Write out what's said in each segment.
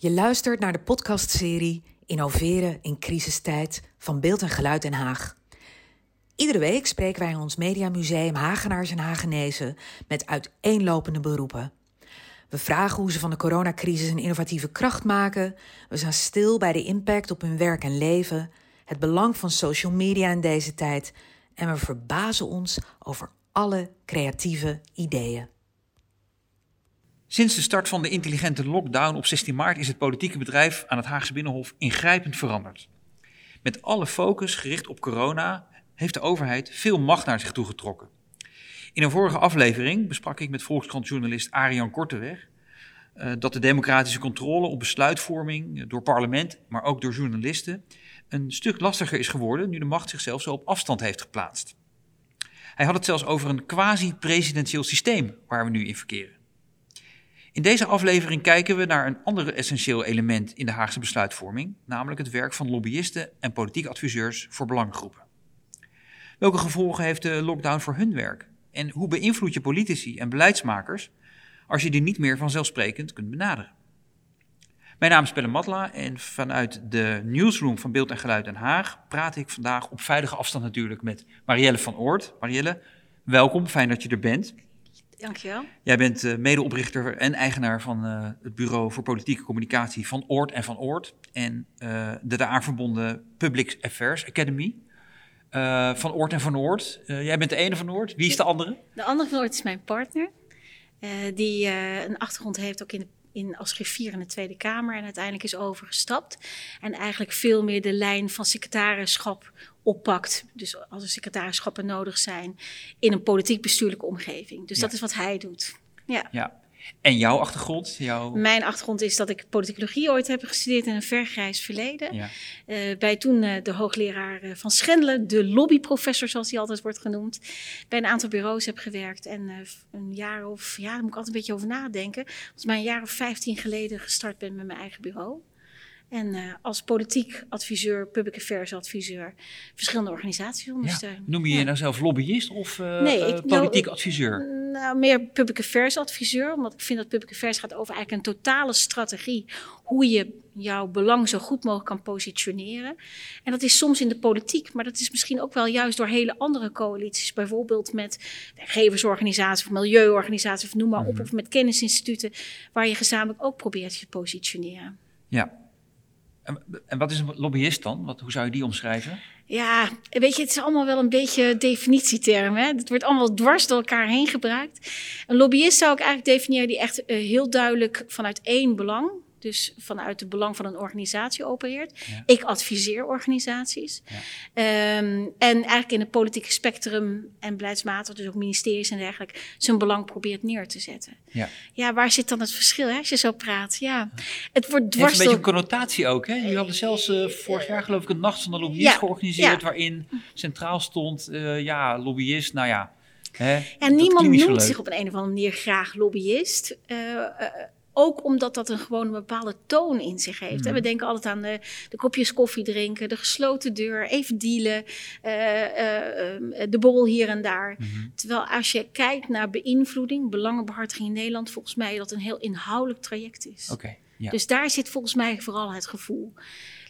Je luistert naar de podcastserie Innoveren in crisistijd van Beeld en Geluid Den Haag. Iedere week spreken wij in ons Mediamuseum Hagenaars en Hagenezen met uiteenlopende beroepen. We vragen hoe ze van de coronacrisis een innovatieve kracht maken. We zijn stil bij de impact op hun werk en leven, het belang van social media in deze tijd en we verbazen ons over alle creatieve ideeën. Sinds de start van de intelligente lockdown op 16 maart is het politieke bedrijf aan het Haagse Binnenhof ingrijpend veranderd. Met alle focus gericht op corona heeft de overheid veel macht naar zich toe getrokken. In een vorige aflevering besprak ik met Volkskrant-journalist Arian Korteweg uh, dat de democratische controle op besluitvorming door parlement, maar ook door journalisten, een stuk lastiger is geworden nu de macht zichzelf zo op afstand heeft geplaatst. Hij had het zelfs over een quasi-presidentieel systeem waar we nu in verkeren. In deze aflevering kijken we naar een ander essentieel element in de Haagse besluitvorming, namelijk het werk van lobbyisten en politieke adviseurs voor belangengroepen. Welke gevolgen heeft de lockdown voor hun werk? En hoe beïnvloed je politici en beleidsmakers als je die niet meer vanzelfsprekend kunt benaderen? Mijn naam is Pelle Matla en vanuit de newsroom van Beeld en Geluid Den Haag praat ik vandaag op veilige afstand natuurlijk met Marielle van Oort. Marielle, welkom, fijn dat je er bent. Dankjewel. Jij bent uh, medeoprichter en eigenaar van uh, het Bureau voor Politieke Communicatie van Oort en van Oort. En uh, de daaraan verbonden Public Affairs Academy. van Oort en van Oort. jij bent de ene van Oort. Wie is de andere? De andere van Oort is mijn partner. die een achtergrond heeft ook in, de, in als griffier in de Tweede Kamer. En uiteindelijk is overgestapt. En eigenlijk veel meer de lijn van secretarischap oppakt. Dus als er secretarisschappen nodig zijn in een politiek-bestuurlijke omgeving. Dus Ja. dat is wat hij doet. Ja. Ja. En jouw achtergrond? Jouw... Mijn achtergrond is dat ik politicologie ooit heb gestudeerd in een vergrijs verleden. Ja. Eh, bij toen eh, de hoogleraar eh, van Schendelen, de lobbyprofessor zoals hij altijd wordt genoemd. Bij een aantal bureaus heb gewerkt en een jaar of, ja, daar moet ik altijd een beetje over nadenken. Volgens mij een jaar of vijftien geleden gestart ben met mijn eigen bureau. En eh, als politiek adviseur, public affairs adviseur, verschillende organisaties Ja. ondersteunen. Noem je je Ja. nou zelf lobbyist of eh, Nee, eh, ik- nou, politiek ik- adviseur? Nou, meer public affairs adviseur, omdat ik vind dat public affairs gaat over eigenlijk een totale strategie. Hoe je jouw belang zo goed mogelijk kan positioneren. En dat is soms in de politiek, maar dat is misschien ook wel juist door hele andere coalities. Bijvoorbeeld met werkgeversorganisaties of milieuorganisaties of noem maar op. Mhm. Of met kennisinstituten, waar je gezamenlijk ook probeert te positioneren. Ja. En, wat is een lobbyist dan? Wat, hoe zou je die omschrijven? Ja, weet je, het is allemaal wel een beetje definitieterm. Hè? Het wordt allemaal dwars door elkaar heen gebruikt. Een lobbyist zou ik eigenlijk definiëren die echt eh, heel duidelijk vanuit één belang, dus vanuit het belang van een organisatie opereert. Ja. Ik adviseer organisaties. Ja. Ehm, en eigenlijk in het politieke spectrum en beleidsmatig, dus ook ministeries en dergelijke, zijn belang probeert neer te zetten. Ja. Ja, waar zit dan het verschil hè, als je zo praat? Ja, het wordt Het heeft dwars een beetje een connotatie ook. Hè? Jullie hadden zelfs eh, vorig jaar geloof ik een nacht van de lobbyist georganiseerd... waarin centraal stond, eh, ja, lobbyist, nou ja... Hè, Ja, niemand noemt zich op een, een of andere manier graag lobbyist. Eh, eh, ook omdat dat een gewoon een bepaalde toon in zich heeft. Mhm. We denken altijd aan de, de kopjes koffie drinken, de gesloten deur, even dealen, eh, eh, eh, de borrel hier en daar. Mhm. Terwijl als je kijkt naar beïnvloeding, belangenbehartiging in Nederland, volgens mij dat een heel inhoudelijk traject is. Oké, ja. Dus daar zit volgens mij vooral het gevoel.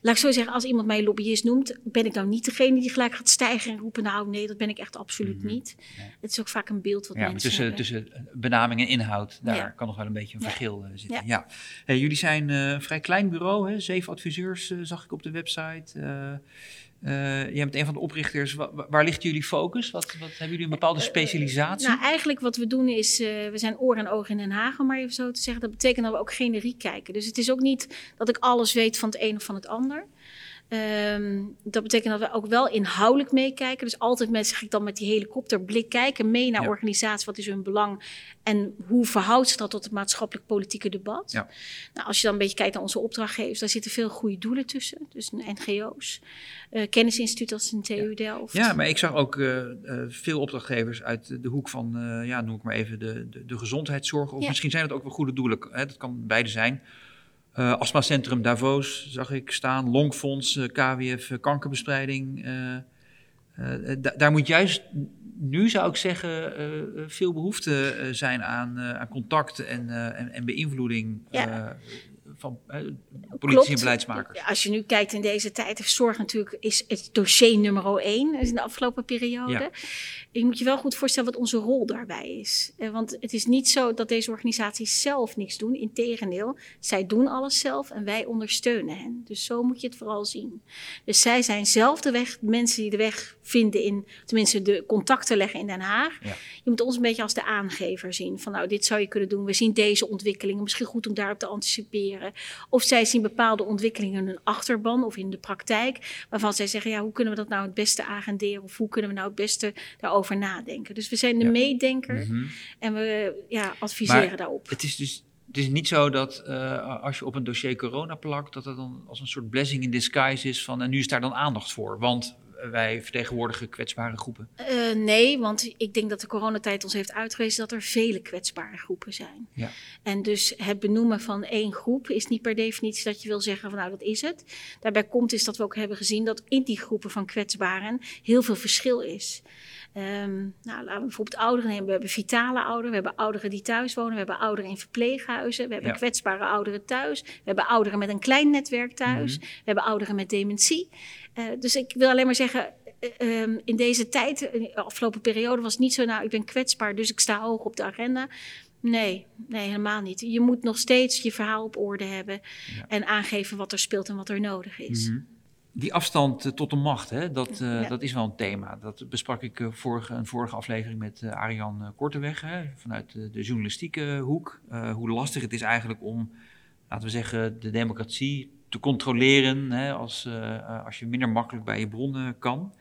Laat ik zo zeggen, als iemand mij lobbyist noemt, ben ik nou niet degene die gelijk gaat stijgen en roepen, nou nee, dat ben ik echt absoluut Mhm. niet. Nee. Het is ook vaak een beeld wat ja, mensen tussen, hebben. tussen benaming en inhoud, daar Ja. kan nog wel een beetje een Ja. verschil eh, zitten. Ja. Hey, jullie zijn eh, een vrij klein bureau, hè? zeven adviseurs eh, zag ik op de website. Eh eh, jij bent een van de oprichters. Wa- wa- waar ligt jullie focus? Wat, wat hebben jullie een bepaalde specialisatie? Nou, eigenlijk wat we doen is, eh, we zijn oor en oog in Den Haag, om maar even zo te zeggen. Dat betekent dat we ook generiek kijken. Dus het is ook niet dat ik alles weet van het een of van het ander. Ehm, dat betekent dat we ook wel inhoudelijk meekijken. Dus altijd met, zeg ik dan met die helikopterblik kijken, mee naar Ja. organisaties, wat is hun belang en hoe verhoudt zich dat tot het maatschappelijk-politieke debat. Ja. Nou, als je dan een beetje kijkt naar onze opdrachtgevers, daar zitten veel goede doelen tussen. Dus NGO's, eh kennisinstituut als een TU Delft. Ja, maar ik zag ook eh, eh, veel opdrachtgevers uit de hoek van, ja, noem ik maar even, de, de, de gezondheidszorg. Of Ja. misschien zijn het ook wel goede doelen. Hè? Dat kan beide zijn. Eh Astmacentrum Davos zag ik staan. Longfonds, eh, KWF, eh, kankerbestrijding. da- daar moet juist nu, zou ik zeggen, veel behoefte eh, zijn aan, aan contact en, en, en beïnvloeding Ja. Eh, van politici en beleidsmakers. Als je nu kijkt in deze tijd, is zorg natuurlijk is het dossier nummer één in de afgelopen periode. Ja. Je moet je wel goed voorstellen wat onze rol daarbij is. Want het is niet zo dat deze organisaties zelf niks doen. Integendeel, zij doen alles zelf en wij ondersteunen hen. Dus zo moet je het vooral zien. Dus zij zijn zelf de weg, mensen die de weg vinden in, tenminste de contacten leggen in Den Haag. Ja. Je moet ons een beetje als de aangever zien. Van nou, dit zou je kunnen doen. We zien deze ontwikkelingen. Misschien goed om daarop te anticiperen. Of zij zien bepaalde ontwikkelingen in hun achterban of in de praktijk. Waarvan zij zeggen, ja, hoe kunnen we dat nou het beste agenderen? Of hoe kunnen we nou het beste daarover nadenken? Dus we zijn de meedenker mhm. en we ja, adviseren daarop. Het is dus het is niet zo dat uh, als je op een dossier corona plakt, dat het dan als een soort blessing in disguise is van en nu is daar dan aandacht voor. Want wij vertegenwoordigen kwetsbare groepen? Uh, nee, want ik denk dat de coronatijd ons heeft uitgewezen dat er vele kwetsbare groepen zijn. Ja. En dus het benoemen van één groep is niet per definitie dat je wil zeggen van nou dat is het. Daarbij komt is dat we ook hebben gezien dat in die groepen van kwetsbaren heel veel verschil is. Um, nou, laten we bijvoorbeeld ouderen nemen. We hebben vitale ouderen, we hebben ouderen die thuis wonen, we hebben ouderen in verpleeghuizen, we hebben kwetsbare ouderen thuis, we hebben ouderen met een klein netwerk thuis, mhm. we hebben ouderen met dementie. Uh, dus ik wil alleen maar zeggen, uh, um, in deze tijd, in de afgelopen periode, was het niet zo, nou, ik ben kwetsbaar, dus ik sta hoog op de agenda. Nee, nee, helemaal niet. Je moet nog steeds je verhaal op orde hebben ja. en aangeven wat er speelt en wat er nodig is. Mm die afstand eh, tot de macht, hè, dat, uh, dat is wel een thema. Dat besprak ik uh, vorige, een vorige aflevering met uh, Arjan Korteweg, hè, vanuit de, de journalistieke hoek. hoe lastig het is eigenlijk om, laten we zeggen, de democratie te controleren hè, als, als je minder makkelijk bij je bronnen kan.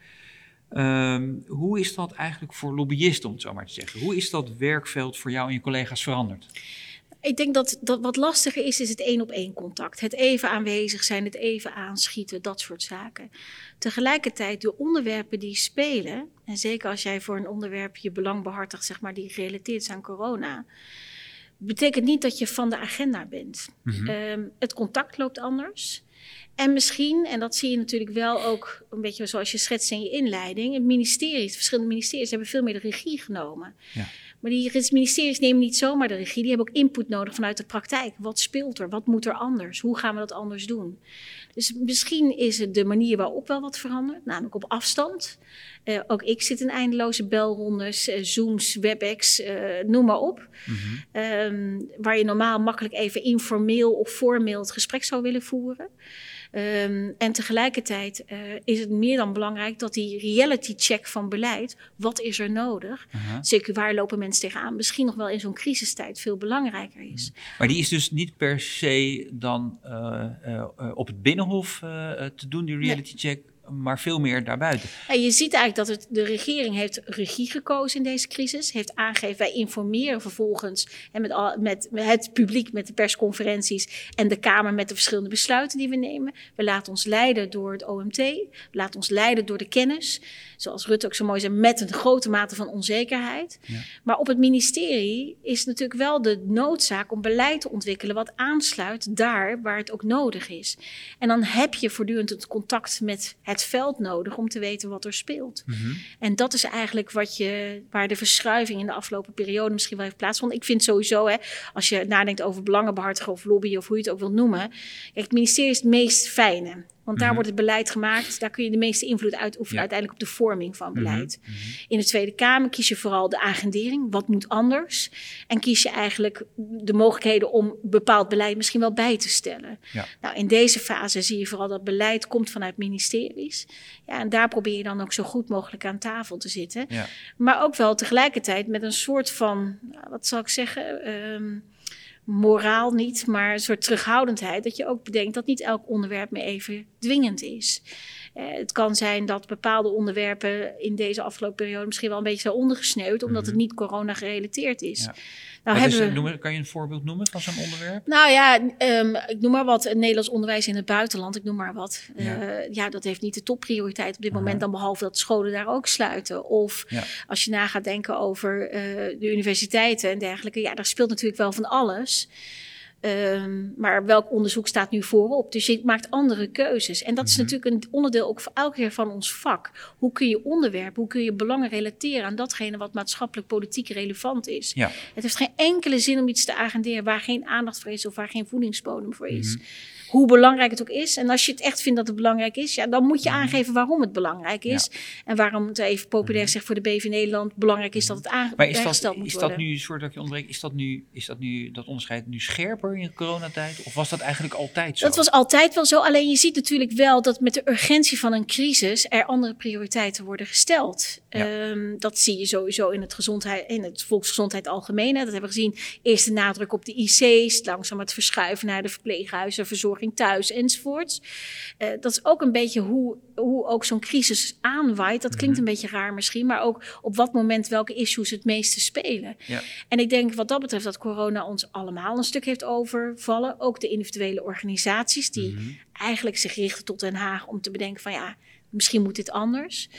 Um, hoe is dat eigenlijk voor lobbyisten, om het zo maar te zeggen? Hoe is dat werkveld voor jou en je collega's veranderd? Ik denk dat, dat wat lastiger is, is het één op één contact. Het even aanwezig zijn, het even aanschieten, dat soort zaken. Tegelijkertijd, de onderwerpen die spelen, en zeker als jij voor een onderwerp je belang behartigt, zeg maar, die gerelateerd is aan corona, betekent niet dat je van de agenda bent. Mm het contact loopt anders. En misschien, en dat zie je natuurlijk wel ook een beetje zoals je schetst in je inleiding, het ministerie, verschillende ministeries hebben veel meer de regie genomen. Ja. Maar die ministeries nemen niet zomaar de regie. Die hebben ook input nodig vanuit de praktijk. Wat speelt er? Wat moet er anders? Hoe gaan we dat anders doen? Dus misschien is het de manier waarop wel wat verandert, namelijk op afstand. Uh, ook ik zit in eindeloze belrondes, uh, Zooms, WebEx, uh, noem maar op. Mm -hmm. um, waar je normaal makkelijk even informeel of formeel het gesprek zou willen voeren. Um, en tegelijkertijd uh, is het meer dan belangrijk dat die reality check van beleid, wat is er nodig? Zeker waar lopen mensen tegenaan? Misschien nog wel in zo'n crisistijd veel belangrijker is. Mhm. Maar die is dus niet per se dan uh, op het binnenhof te doen, die reality nee. check maar veel meer daarbuiten. En je ziet eigenlijk dat het, de regering heeft regie gekozen in deze crisis. Heeft aangegeven, wij informeren vervolgens en met, al, met, met het publiek met de persconferenties en de Kamer met de verschillende besluiten die we nemen. We laten ons leiden door het OMT. We laten ons leiden door de kennis. Zoals Rutte ook zo mooi zei, met een grote mate van onzekerheid. Ja. Maar op het ministerie is natuurlijk wel de noodzaak om beleid te ontwikkelen wat aansluit daar waar het ook nodig is. En dan heb je voortdurend het contact met het het veld nodig om te weten wat er speelt. Mm -hmm. En dat is eigenlijk wat je, waar de verschuiving in de afgelopen periode misschien wel heeft plaatsgevonden. Ik vind sowieso, hè, als je nadenkt over belangenbehartigen of lobby of hoe je het ook wilt noemen. Kijk, het ministerie is het meest fijne. Want daar mhm. wordt het beleid gemaakt. Daar kun je de meeste invloed uitoefenen uiteindelijk op de vorming van mhm. beleid. Mhm. In de Tweede Kamer kies je vooral de agendering. Wat moet anders? En kies je eigenlijk de mogelijkheden om bepaald beleid misschien wel bij te stellen. Ja. Nou, in deze fase zie je vooral dat beleid komt vanuit ministeries. Ja, en daar probeer je dan ook zo goed mogelijk aan tafel te zitten. Ja. Maar ook wel tegelijkertijd met een soort van, nou, wat zal ik zeggen... Um, moraal niet, maar een soort terughoudendheid. Dat je ook bedenkt dat niet elk onderwerp meer even dwingend is. Uh, het kan zijn dat bepaalde onderwerpen in deze afgelopen periode misschien wel een beetje zijn ondergesneeuwd, omdat het mhm. niet corona gerelateerd is. Ja. Nou, hebben we... kan je een voorbeeld noemen van zo'n onderwerp? Nou ja, um, ik noem maar wat. Nederlands onderwijs in het buitenland, ik noem maar wat. Ja, uh, ja dat heeft niet de topprioriteit op dit moment, dan behalve dat scholen daar ook sluiten. Of ja. als je na gaat denken over uh, de universiteiten en dergelijke, ja, daar speelt natuurlijk wel van alles. Ehm, maar welk onderzoek staat nu voorop? Dus je maakt andere keuzes. En dat is Mhm. natuurlijk een onderdeel ook voor elke keer van ons vak. Hoe kun je onderwerpen, hoe kun je belangen relateren aan datgene wat maatschappelijk politiek relevant is? Ja. Het heeft geen enkele zin om iets te agenderen waar geen aandacht voor is of waar geen voedingsbodem voor is. Mhm. Hoe belangrijk het ook is. En als je het echt vindt dat het belangrijk is, ja, dan moet je Mhm. aangeven waarom het belangrijk is. En waarom het even populair zegt voor de BV Nederland belangrijk is dat het Mhm. Maar is dat, moet is worden. dat nu, soort dat je ontbreekt, is dat nu, is dat nu, dat onderscheid nu scherper in de coronatijd? Of was dat eigenlijk altijd zo? Dat was altijd wel zo. Alleen je ziet natuurlijk wel dat met de urgentie van een crisis er andere prioriteiten worden gesteld. Ja. Ehm, dat zie je sowieso in het, gezondheid, in het volksgezondheid algemeen. hè. Dat hebben we gezien. Eerst de nadruk op de IC's, langzaam het verschuiven naar de verpleeghuizen, verzorging thuis enzovoorts. Eh, dat is ook een beetje hoe, hoe ook zo'n crisis aanwaait. Dat klinkt Mhm. een beetje raar misschien, maar ook op wat moment welke issues het meeste spelen. Ja. En ik denk wat dat betreft dat corona ons allemaal een stuk heeft overvallen. Ook de individuele organisaties die Mhm. eigenlijk zich richten tot Den Haag om te bedenken van ja, misschien moet dit anders.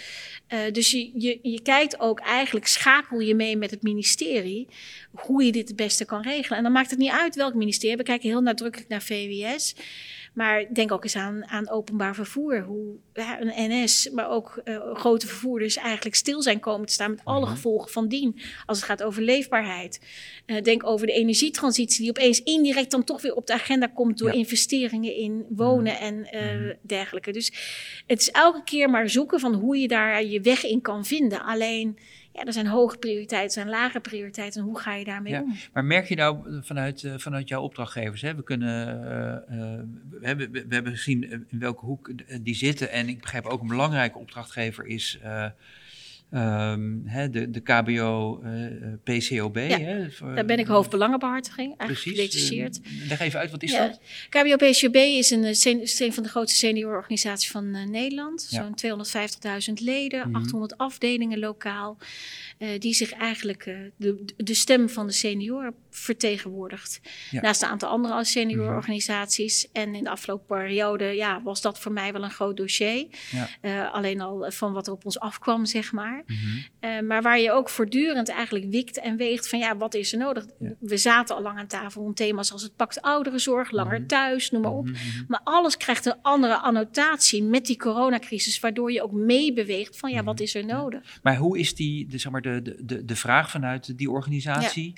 Eh, dus je, je, je kijkt ook eigenlijk, schakel je mee met het ministerie hoe je dit het beste kan regelen. En dan maakt het niet uit welk ministerie. We kijken heel nadrukkelijk naar VWS. Maar denk ook eens aan, aan openbaar vervoer. Hoe ja, een NS, maar ook eh, grote vervoerders eigenlijk stil zijn komen te staan met alle Mhm. gevolgen van dien. Als het gaat over leefbaarheid. Eh, denk over de energietransitie die opeens indirect dan toch weer op de agenda komt door Ja. investeringen in wonen en eh, Mhm. dergelijke. Dus het is elke keer maar zoeken van hoe je daar je weg in kan vinden. Alleen, ja, er zijn hoge prioriteiten, er zijn lage prioriteiten. En hoe ga je daarmee Ja. om? Maar merk je nou vanuit, eh, vanuit jouw opdrachtgevers, hè, we, kunnen, eh, eh, we, hebben, we hebben gezien in welke hoek die zitten. En ik begrijp ook een belangrijke opdrachtgever is ehm, de, de KBO, eh, eh, PCOB. voor- Daar ben ik hoofdbelangenbehartiging, eigenlijk Precies. gedetacheerd. eh, leg even uit, wat is Ja. dat? KBO PCB is een, eh, is een van de grootste seniororganisaties van eh, Nederland. Ja. Zo'n 250.000 leden, Mhm. 800 afdelingen lokaal. eh, die zich eigenlijk eh, de, de stem van de senioren vertegenwoordigt. Ja. Naast een aantal andere seniororganisaties. En in de afgelopen periode ja, was dat voor mij wel een groot dossier. Eh, alleen al van wat er op ons afkwam, zeg maar. Mhm. Eh, maar waar je ook voortdurend eigenlijk wikt en weegt van ja, wat is er nodig? Ja. We zaten al lang aan tafel om thema's als het pakt ouderenzorg, langer Mhm. thuis, noem maar op. Mhm, mhm. Maar alles krijgt een andere annotatie met die coronacrisis, waardoor je ook meebeweegt van ja, wat is er nodig? Maar hoe is die, de, zeg maar, de, de, de, vraag vanuit die organisatie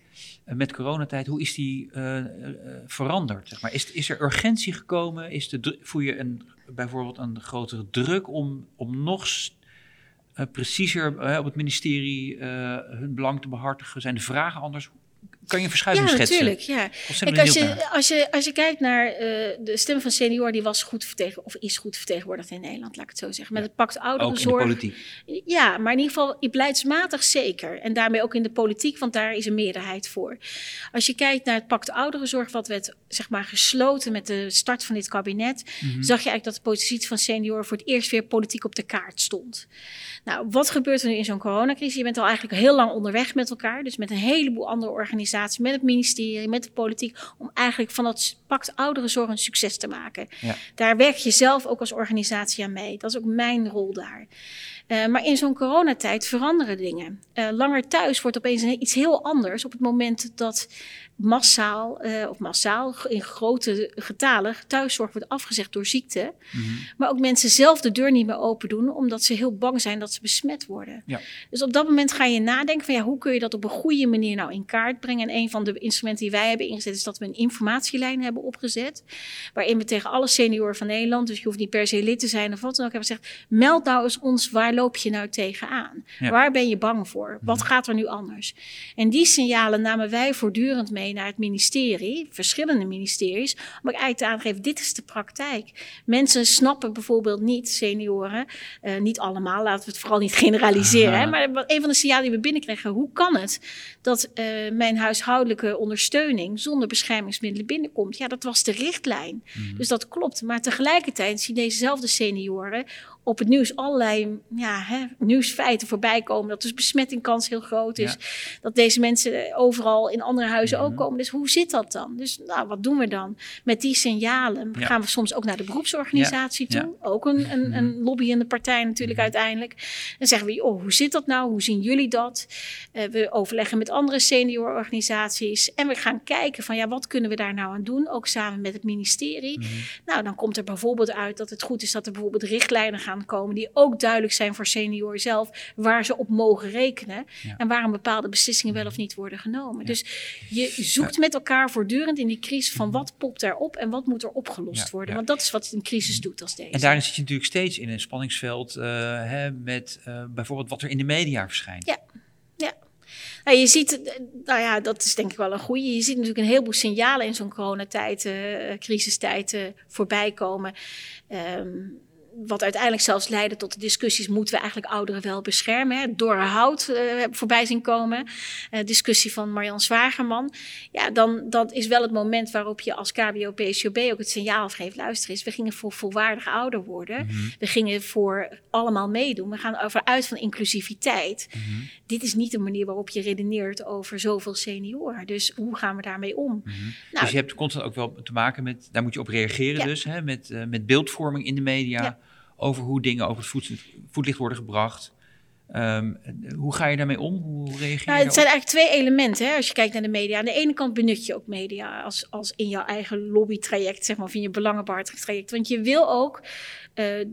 eh, met coronatijd, hoe is die eh, veranderd? Zeg maar? is, is er urgentie gekomen? Is de, voel je een, bijvoorbeeld een grotere druk om, om nog preciezer eh, op het ministerie eh, hun belang te behartigen? Zijn de vragen anders? Kan je een verschuiving Ja, schetsen? natuurlijk. Ja. Kijk, als je, naar? als, je, als je kijkt naar eh, de stem van senior, die was goed vertegen, of is goed vertegenwoordigd in Nederland, laat ik het zo zeggen. Met Ja. het pact Ook in de ouderenzorg. politiek. Ja, maar in ieder geval beleidsmatig zeker. En daarmee ook in de politiek, want daar is een meerderheid voor. Als je kijkt naar het pact ouderenzorg, wat werd zeg maar gesloten met de start van dit kabinet, Mhm. zag je eigenlijk dat de positie van senioren voor het eerst weer politiek op de kaart stond. Nou, wat gebeurt er nu in zo'n coronacrisis? Je bent al eigenlijk heel lang onderweg met elkaar, dus met een heleboel andere organisaties, met het ministerie, met de politiek, om eigenlijk van dat pact ouderenzorg een succes te maken. Ja. Daar werk je zelf ook als organisatie aan mee. Dat is ook mijn rol daar. Eh, maar in zo'n coronatijd veranderen dingen. Eh, langer thuis wordt opeens een- iets heel anders op het moment dat massaal, eh, of massaal in grote getalen thuiszorg wordt afgezegd door ziekte. Mhm. Maar ook mensen zelf de deur niet meer open doen, omdat ze heel bang zijn dat ze besmet worden. Ja. Dus op dat moment ga je nadenken van ja, hoe kun je dat op een goede manier nou in kaart brengen. En een van de instrumenten die wij hebben ingezet is dat we een informatielijn hebben opgezet. Waarin we tegen alle senioren van Nederland, dus je hoeft niet per se lid te zijn of wat dan ook, hebben gezegd, meld nou eens ons, waar loop je nou tegenaan? Ja. Waar ben je bang voor? Wat gaat er nu anders? En die signalen namen wij voortdurend mee naar het ministerie, verschillende ministeries, om eigenlijk te aangeven, dit is de praktijk. Mensen snappen bijvoorbeeld niet, senioren, eh, niet allemaal, laten we het vooral niet generaliseren, hè, maar een van de signalen die we binnenkregen, hoe kan het dat eh, mijn huishoudelijke ondersteuning zonder beschermingsmiddelen binnenkomt? Ja, dat was de richtlijn. Mhm. Dus dat klopt. Maar tegelijkertijd zien dezezelfde senioren op het nieuws allerlei ja, hè, nieuwsfeiten voorbij komen. Dat dus besmettingkans heel groot is. Dat deze mensen overal in andere huizen ook Mhm. komen. Dus hoe zit dat dan? Dus nou, wat doen we dan? Met die signalen Ja. gaan we soms ook naar de beroepsorganisatie toe. Ook een, een, een Mhm. lobbyende partij natuurlijk Mhm. uiteindelijk. Dan zeggen we, oh, hoe zit dat nou? Hoe zien jullie dat? Eh, we overleggen met andere seniororganisaties. En we gaan kijken van, ja, wat kunnen we daar nou aan doen? Ook samen met het ministerie. Nou, dan komt er bijvoorbeeld uit dat het goed is dat er bijvoorbeeld richtlijnen gaan komen die ook duidelijk zijn voor senioren zelf, waar ze op mogen rekenen Ja. en waarom bepaalde beslissingen wel of niet worden genomen. Ja. Dus je zoekt met elkaar voortdurend in die crisis van wat popt erop en wat moet er opgelost Mhm. Ja, worden. ja. Want dat is wat een crisis doet als deze. En daarin zit je natuurlijk steeds in een spanningsveld eh, hè, met eh, bijvoorbeeld wat er in de media verschijnt. Ja. Nou, je ziet, eh, nou ja, dat is denk ik wel een goede. Je ziet natuurlijk een heleboel signalen in zo'n coronatijd, eh crisistijd voorbij komen. Ehm, wat uiteindelijk zelfs leidde tot de discussies: moeten we eigenlijk ouderen wel beschermen? Hè? Door hout eh, voorbij zien komen. Eh, discussie van Marjan Zwagerman. Ja, dan dat is wel het moment waarop je als KBO, PCOB ook het signaal geeft: luister eens, we gingen voor volwaardig ouder worden. Mhm. We gingen voor allemaal meedoen. We gaan over uit van inclusiviteit. Mhm. Dit is niet de manier waarop je redeneert over zoveel senioren. Dus hoe gaan we daarmee om? Mhm. Nou, dus je hebt constant ook wel te maken met, daar moet je op reageren Ja. dus, hè, met, eh, met beeldvorming in de media, Ja. Over hoe dingen over het voet, voetlicht worden gebracht. Ehm, hoe ga je daarmee om? Hoe reageer je Nou, het zijn eigenlijk twee elementen hè, als je kijkt naar de media. Aan de ene kant benut je ook media als, als in jouw eigen lobbytraject, zeg maar, of in je belangenbehartigingstraject. Want je wil ook eh,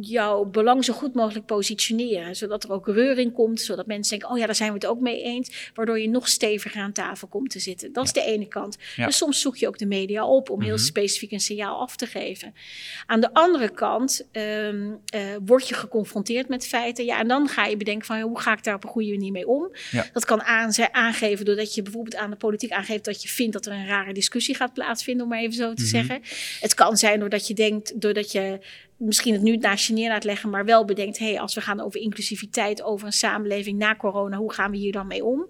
jouw belang zo goed mogelijk positioneren, zodat er ook reuring komt, zodat mensen denken, oh ja, daar zijn we het ook mee eens, waardoor je nog steviger aan tafel komt te zitten. Dat is de ene kant. Ja. Maar soms zoek je ook de media op om heel Mhm. specifiek een signaal af te geven. Aan de andere kant ehm, eh, word je geconfronteerd met feiten. Ja, en dan ga je bedenken van hoe ga ik daar op een goede manier mee om. Ja. Dat kan aangeven doordat je bijvoorbeeld aan de politiek aangeeft dat je vindt dat er een rare discussie gaat plaatsvinden, om maar even zo te Mhm. zeggen. Het kan zijn doordat je denkt, doordat je misschien het nu naast je neer laat leggen, maar wel bedenkt, hé, hey, als we gaan over inclusiviteit, over een samenleving na corona, hoe gaan we hier dan mee om?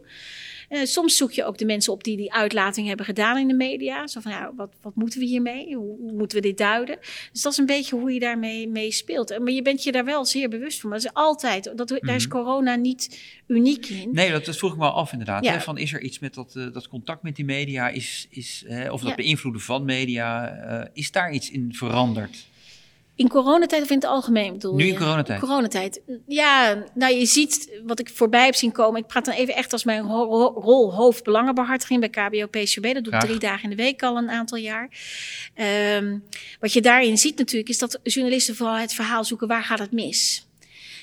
Eh, soms zoek je ook de mensen op die die uitlating hebben gedaan in de media. Zo van, ja, wat, wat moeten we hiermee? Hoe, hoe moeten we dit duiden? Dus dat is een beetje hoe je daarmee mee speelt. En- Maar je bent je daar wel zeer bewust van. Dat is altijd, dat, daar is Mhm. corona niet uniek in. Nee, dat, dat vroeg ik me af inderdaad. Ja. Hè, van, is er iets met dat, eh, dat contact met die media, is, is, eh, of dat Ja. beïnvloeden van media, eh, is daar iets in veranderd? In coronatijd of in het algemeen bedoel Nu je? in coronatijd. Coronatijd. Ja, nou je ziet wat ik voorbij heb zien komen. Ik praat dan even echt als mijn ro- ro- rol hoofdbelangenbehartiging bij KBO PCB. Dat doe ik Graag. drie dagen in de week al een aantal jaar. Ehm, wat je daarin ziet natuurlijk is dat journalisten vooral het verhaal zoeken waar gaat het mis.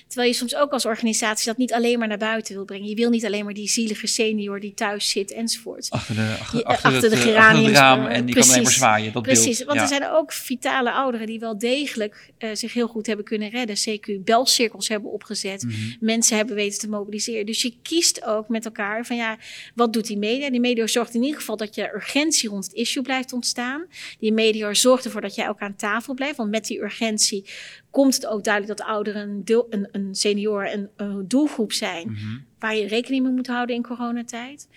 Terwijl je soms ook als organisatie dat niet alleen maar naar buiten wil brengen. Je wil niet alleen maar die zielige senior die thuis zit enzovoort. Achter, de, achter, Je- achter, achter het, de eh, achter het raam en die kan alleen maar zwaaien, dat Precies, beeld. want ja. er zijn ook vitale ouderen die wel degelijk eh, zich heel goed hebben kunnen redden. CQ belcirkels hebben opgezet. Mhm. Mensen hebben weten te mobiliseren. Dus je kiest ook met elkaar van ja, wat doet die media? Die media zorgt in ieder geval dat je urgentie rond het issue blijft ontstaan. Die media zorgt ervoor dat jij ook aan tafel blijft. Want met die urgentie komt het ook duidelijk dat ouderen een, deel, een, een senior een, een doelgroep zijn Mhm. waar je rekening mee moet houden in coronatijd.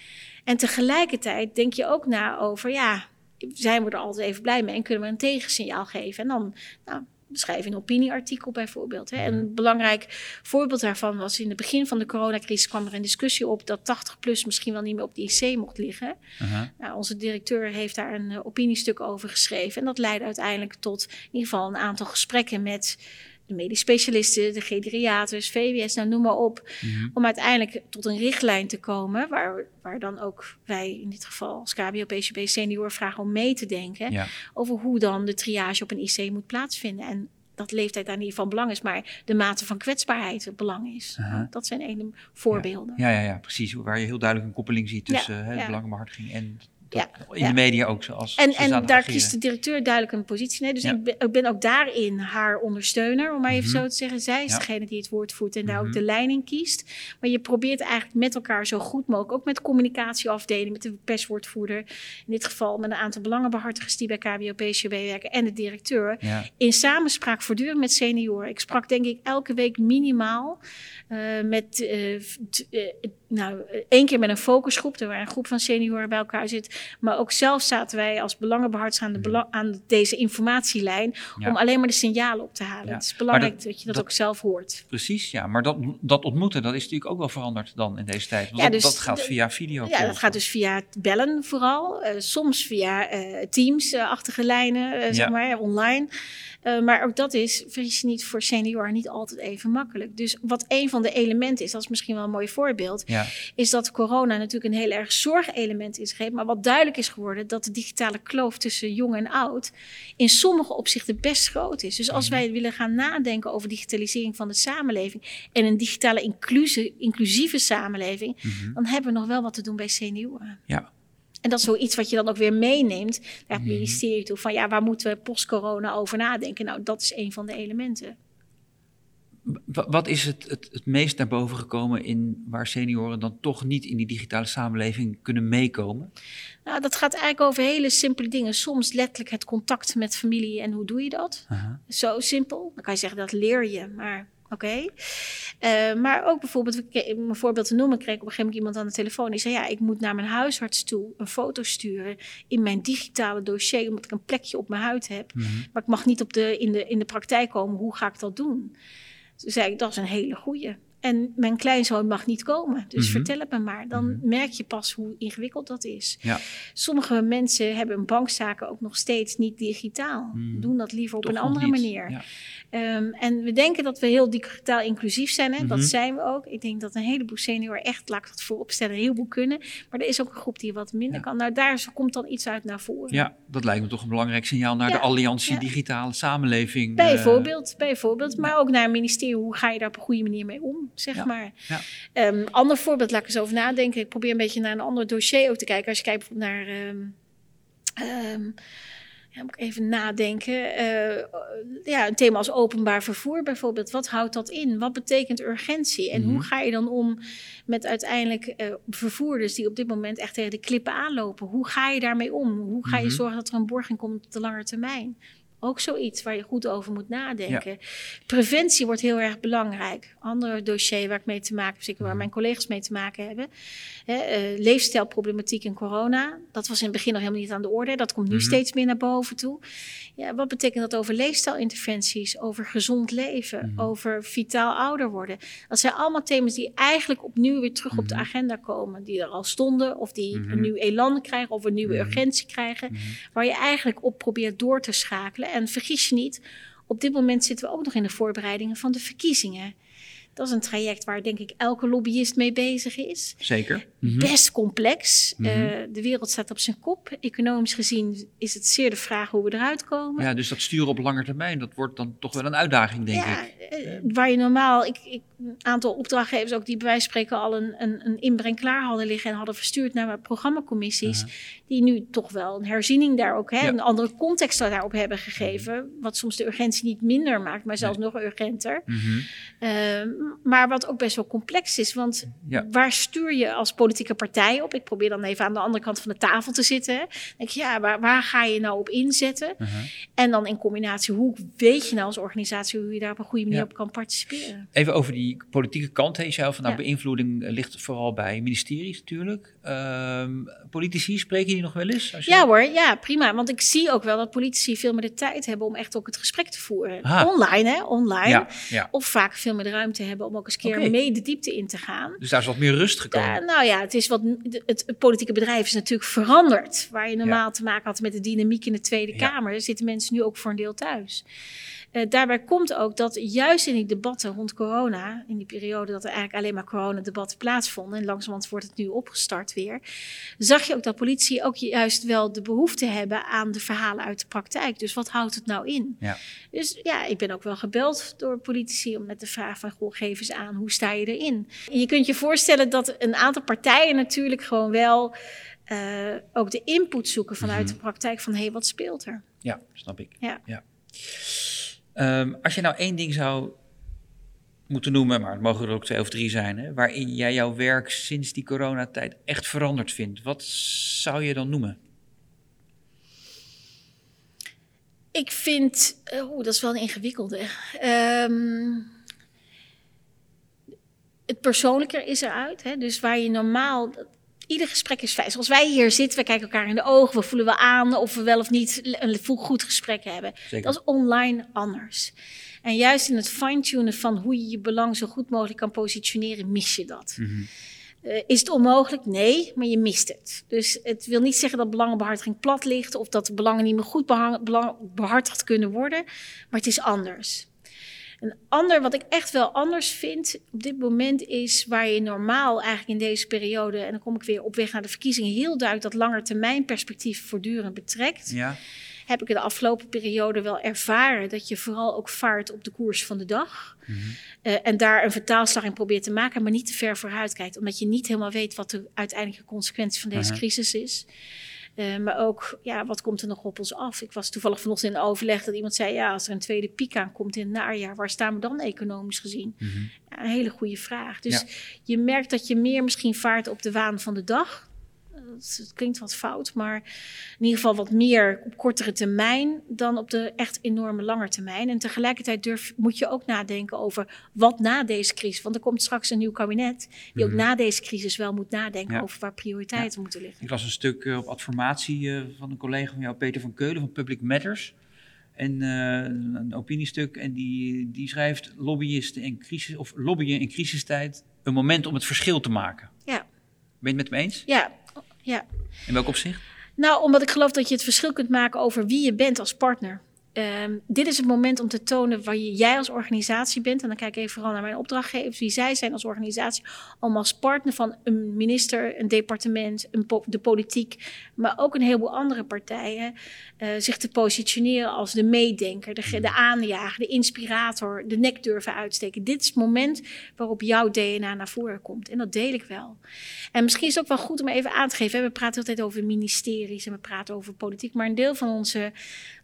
En tegelijkertijd denk je ook na over, ja, zijn we er altijd even blij mee en kunnen we een tegensignaal geven? En dan nou, schrijf een opinieartikel bijvoorbeeld. Hè. En een belangrijk voorbeeld daarvan was in het begin van de coronacrisis kwam er een discussie op dat 80 plus misschien wel niet meer op de IC mocht liggen. Aha. Nou, onze directeur heeft daar een eh, opiniestuk over geschreven. En dat leidde uiteindelijk tot in ieder geval een aantal gesprekken met de medisch specialisten, de geriaters, VWS, nou noem maar op. Mhm. Om uiteindelijk tot een richtlijn te komen waar, waar dan ook wij in dit geval als KBO PCB senior vragen om mee te denken. Ja. Over hoe dan de triage op een IC moet plaatsvinden. En dat leeftijd daar niet van belang is, maar de mate van kwetsbaarheid het belang is. Aha. Dat zijn ene voorbeelden. Ja, ja, ja, precies. Waar je heel duidelijk een koppeling ziet Ja, tussen hè, de belangenbehartiging en Ja, in de media ook. Zoals En, en daar ageren. kiest de directeur duidelijk een positie. Nee, dus ik, ben, ik ben ook daarin haar ondersteuner, om maar even Mhm. zo te zeggen. Zij is degene die het woord voert en daar Mhm. ook de leiding kiest. Maar je probeert eigenlijk met elkaar zo goed mogelijk, ook met de communicatieafdeling, met de perswoordvoerder, in dit geval met een aantal belangenbehartigers die bij KBO PCB werken en de directeur, in samenspraak voortdurend met senioren. Ik sprak denk ik elke week minimaal eh, met, eh, t- eh, nou, één keer met een focusgroep, waar een groep van senioren bij elkaar zit, Maar ook zelf zaten wij als belangenbehartigers aan, de bela aan deze informatielijn Ja. om alleen maar de signalen op te halen. Ja. Het is belangrijk dat, je dat, dat- ook zelf hoort. Precies, ja. Maar dat, dat ontmoeten, dat is natuurlijk ook wel veranderd dan in deze tijd. Want Ja, dat, dus dat gaat de- via video. Ja, dat gaat dus via het bellen vooral. eh, soms via eh, Teams-achtige lijnen, eh, Ja. zeg maar, online. Maar ook dat is, vergis je niet, voor senioren niet altijd even makkelijk. Dus wat een van de elementen is, dat is misschien wel een mooi voorbeeld, Ja, is dat corona natuurlijk een heel erg zorgelement is gegeven. Maar wat duidelijk is geworden, dat de digitale kloof tussen jong en oud in sommige opzichten best groot is. Dus als Mhm. wij willen gaan nadenken over digitalisering van de samenleving en een digitale inclusie, inclusieve samenleving, mhm. dan hebben we nog wel wat te doen bij senioren. ja. En dat is zoiets wat je dan ook weer meeneemt naar het Mhm. ministerie toe. Van ja, waar moeten we post-corona over nadenken? Nou, dat is een van de elementen. Wa- Wat is het, het, het meest naar boven gekomen in waar senioren dan toch niet in die digitale samenleving kunnen meekomen? Nou, dat gaat eigenlijk over hele simpele dingen. Soms letterlijk het contact met familie en hoe doe je dat? Zo simpel. Dan kan je zeggen dat leer je, maar oké. Eh, maar ook bijvoorbeeld, om een voorbeeld te noemen, kreeg ik op een gegeven moment iemand aan de telefoon. Die zei, ja, ik moet naar mijn huisarts toe een foto sturen in mijn digitale dossier, omdat ik een plekje op mijn huid heb. Mhm. Maar ik mag niet op de, in, de, in de praktijk komen. Hoe ga ik dat doen? Toen zei ik, dat is een hele goeie. En mijn kleinzoon mag niet komen. Dus Mhm. vertel het me maar. Dan Mhm. merk je pas hoe ingewikkeld dat is. Ja. Sommige mensen hebben hun bankzaken ook nog steeds niet digitaal. Mhm. Doen dat liever op Toch een andere niet. manier. Ja. Ehm, en we denken dat we heel digitaal inclusief zijn. Hè? Dat zijn we ook. Ik denk dat een heleboel senioren echt, laat ik dat voorop stellen, een heleboel kunnen. Maar er is ook een groep die wat minder Ja. kan. Nou, daar komt dan iets uit naar voren. ja, dat lijkt me toch een belangrijk signaal naar de Alliantie. Digitale Samenleving. eh, Bijvoorbeeld, bijvoorbeeld. Maar ook naar een ministerie, hoe ga je daar op een goede manier mee om, zeg Ja, maar. ja. Ehm, ander voorbeeld, laat ik eens over nadenken. Ik probeer een beetje naar een ander dossier ook te kijken. Als je kijkt bijvoorbeeld naar... ehm, ehm, ja, moet ik even nadenken. Eh, ja, een thema als openbaar vervoer bijvoorbeeld. Wat houdt dat in? Wat betekent urgentie? En Mhm. hoe ga je dan om met uiteindelijk eh, vervoerders die op dit moment echt tegen de klippen aanlopen? Hoe ga je daarmee om? Hoe ga je Mhm. zorgen dat er een borging komt op de lange termijn? Ook zoiets waar je goed over moet nadenken. Preventie wordt heel erg belangrijk. Ander dossier waar ik mee te maken heb, zeker waar Mhm. mijn collega's mee te maken hebben. Hè, eh, leefstijlproblematiek en corona. Dat was in het begin nog helemaal niet aan de orde. Dat komt nu Mhm. steeds meer naar boven toe. Ja, wat betekent dat over leefstijlinterventies, over gezond leven, Mhm. over vitaal ouder worden? Dat zijn allemaal thema's die eigenlijk opnieuw weer terug op de agenda komen. Die er al stonden, of die een nieuw elan krijgen, of een nieuwe urgentie krijgen. Waar je eigenlijk op probeert door te schakelen. En vergis je niet, op dit moment zitten we ook nog in de voorbereidingen van de verkiezingen. Dat is een traject waar denk ik elke lobbyist mee bezig is. Zeker. Mhm. Best complex. Mhm. Eh, de wereld staat op zijn kop. Economisch gezien is het zeer de vraag hoe we eruit komen. Ja, dus dat sturen op lange termijn, dat wordt dan toch wel een uitdaging, denk Ja, ik. eh, waar je normaal, ik, ik, een aantal opdrachtgevers ook die bij wijze van spreken al een, een, een inbreng klaar hadden liggen en hadden verstuurd naar programmacommissies, die nu toch wel een herziening daar ook, hè, Ja. een andere context daarop hebben gegeven, wat soms de urgentie niet minder maakt, maar zelfs nog urgenter. Mhm. Ehm, maar wat ook best wel complex is, want Ja. waar stuur je als politieke partij op? Ik probeer dan even aan de andere kant van de tafel te zitten. Dan denk je, ja, waar, waar ga je nou op inzetten? Mhm. En dan in combinatie, hoe weet je nou als organisatie hoe je daar op een goede manier Ja. op kan participeren? Even over die politieke kant. Hè. Je zei al van, nou, Ja. beïnvloeding ligt vooral bij ministeries natuurlijk. Ehm, politici, spreken die nog wel eens? Als je- Ja hoor, ja prima. Want ik zie ook wel dat politici veel meer de tijd hebben om echt ook het gesprek te voeren. Ah. Online hè, online. Of vaak veel meer de ruimte hebben om ook eens een keer mee de diepte in te gaan. Dus daar is wat meer rust gekomen. Ja, nou ja, het, is wat, het, het politieke bedrijf is natuurlijk veranderd. Waar je normaal te maken had met de dynamiek in de Tweede. Kamer, zitten mensen nu ook voor een deel thuis. Eh, daarbij komt ook dat juist in die debatten rond corona, in die periode dat er eigenlijk alleen maar coronadebatten plaatsvonden, en langzamerhand wordt het nu opgestart weer, zag je ook dat politie ook juist wel de behoefte hebben aan de verhalen uit de praktijk. Dus wat houdt het nou in? Ja. Dus ja, ik ben ook wel gebeld door politici om met de vraag van, goh, geef eens aan, hoe sta je erin? En je kunt je voorstellen dat een aantal partijen natuurlijk gewoon wel eh, ook de input zoeken vanuit Mhm. de praktijk van, hé, hey, wat speelt er? Ja, snap ik. Ja. Ehm, als je nou één ding zou moeten noemen, maar het mogen er ook twee of drie zijn, hè, waarin jij jouw werk sinds die coronatijd echt veranderd vindt, wat zou je dan noemen? Ik vind, oeh, dat is wel een ingewikkelde. Ehm, het persoonlijker is eruit. Hè? Dus waar je normaal Ieder gesprek is fijn. Zoals wij hier zitten, we kijken elkaar in de ogen, we voelen wel aan of we wel of niet een goed gesprek hebben. Zeker. Dat is online anders. En juist in het fine-tunen van hoe je je belang zo goed mogelijk kan positioneren, mis je dat. Mhm. Eh, is het onmogelijk? Nee, maar je mist het. Dus het wil niet zeggen dat belangenbehartiging plat ligt of dat de belangen niet meer goed behartigd kunnen worden, maar het is anders. Een ander, wat ik echt wel anders vind op dit moment, is waar je normaal eigenlijk in deze periode, en dan kom ik weer op weg naar de verkiezingen, heel duidelijk dat langetermijnperspectief voortdurend betrekt Ja, heb ik in de afgelopen periode wel ervaren dat je vooral ook vaart op de koers van de dag. Eh, en daar een vertaalslag in probeert te maken, maar niet te ver vooruit kijkt. Omdat je niet helemaal weet wat de uiteindelijke consequentie van deze Mhm. crisis is. Eh, maar ook, ja, wat komt er nog op ons af? Ik was toevallig vanochtend in overleg dat iemand zei... ja, als er een tweede piek aankomt in het najaar... waar staan we dan economisch gezien? Mhm. Ja, een hele goede vraag. Dus Ja. je merkt dat je meer misschien vaart op de waan van de dag. Het klinkt wat fout, maar in ieder geval wat meer op kortere termijn dan op de echt enorme lange termijn. En tegelijkertijd durf, moet je ook nadenken over wat na deze crisis. Want er komt straks een nieuw kabinet die ook Mhm. na deze crisis wel moet nadenken Ja. over waar prioriteiten moeten liggen. Ik las een stuk eh, op adformatie eh, van een collega van jou, Peter van Keulen van Public Matters. En eh, een opiniestuk. En die, die schrijft lobbyisten in crisis, of lobbyen in crisistijd een moment om het verschil te maken. Ja. Ben je het met me eens? Ja, ja. In welk opzicht? Nou, omdat ik geloof dat je het verschil kunt maken over wie je bent als partner. Ehm, dit is het moment om te tonen waar je, jij als organisatie bent. En dan kijk ik even vooral naar mijn opdrachtgevers, wie zij zijn als organisatie. Om als partner van een minister, een departement, een po- de politiek, maar ook een heleboel andere partijen. eh, zich te positioneren als de meedenker, de, ge- de aanjager, de inspirator, de nek durven uitsteken. Dit is het moment waarop jouw DNA naar voren komt. En dat deel ik wel. En misschien is het ook wel goed om even aan te geven. hè, We praten altijd over ministeries en we praten over politiek. Maar een deel van onze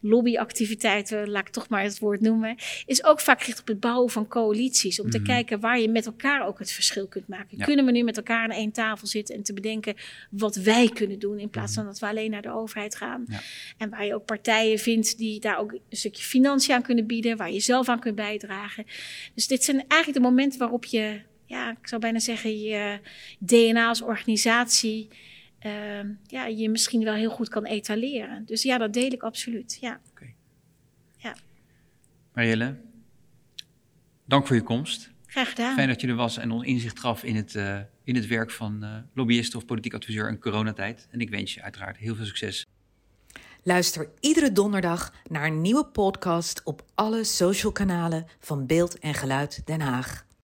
lobbyactiviteiten, laat ik toch maar het woord noemen, is ook vaak gericht op het bouwen van coalities. Om te Mhm. kijken waar je met elkaar ook het verschil kunt maken. Ja. Kunnen we nu met elkaar aan één tafel zitten en te bedenken wat wij kunnen doen in plaats van dat we alleen naar de overheid gaan. Ja. En waar je ook partijen vindt die daar ook een stukje financiën aan kunnen bieden, waar je zelf aan kunt bijdragen. Dus dit zijn eigenlijk de momenten waarop je, ja, ik zou bijna zeggen, je DNA als organisatie, ehm, ja, je misschien wel heel goed kan etaleren. Dus ja, dat deel ik absoluut. Ja. Marielle, dank voor je komst. Graag gedaan. Fijn dat je er was en ons inzicht gaf in het, eh, in het werk van eh lobbyist of politiek adviseur in coronatijd. En ik wens je uiteraard heel veel succes. Luister iedere donderdag naar een nieuwe podcast op alle social kanalen van Beeld en Geluid Den Haag.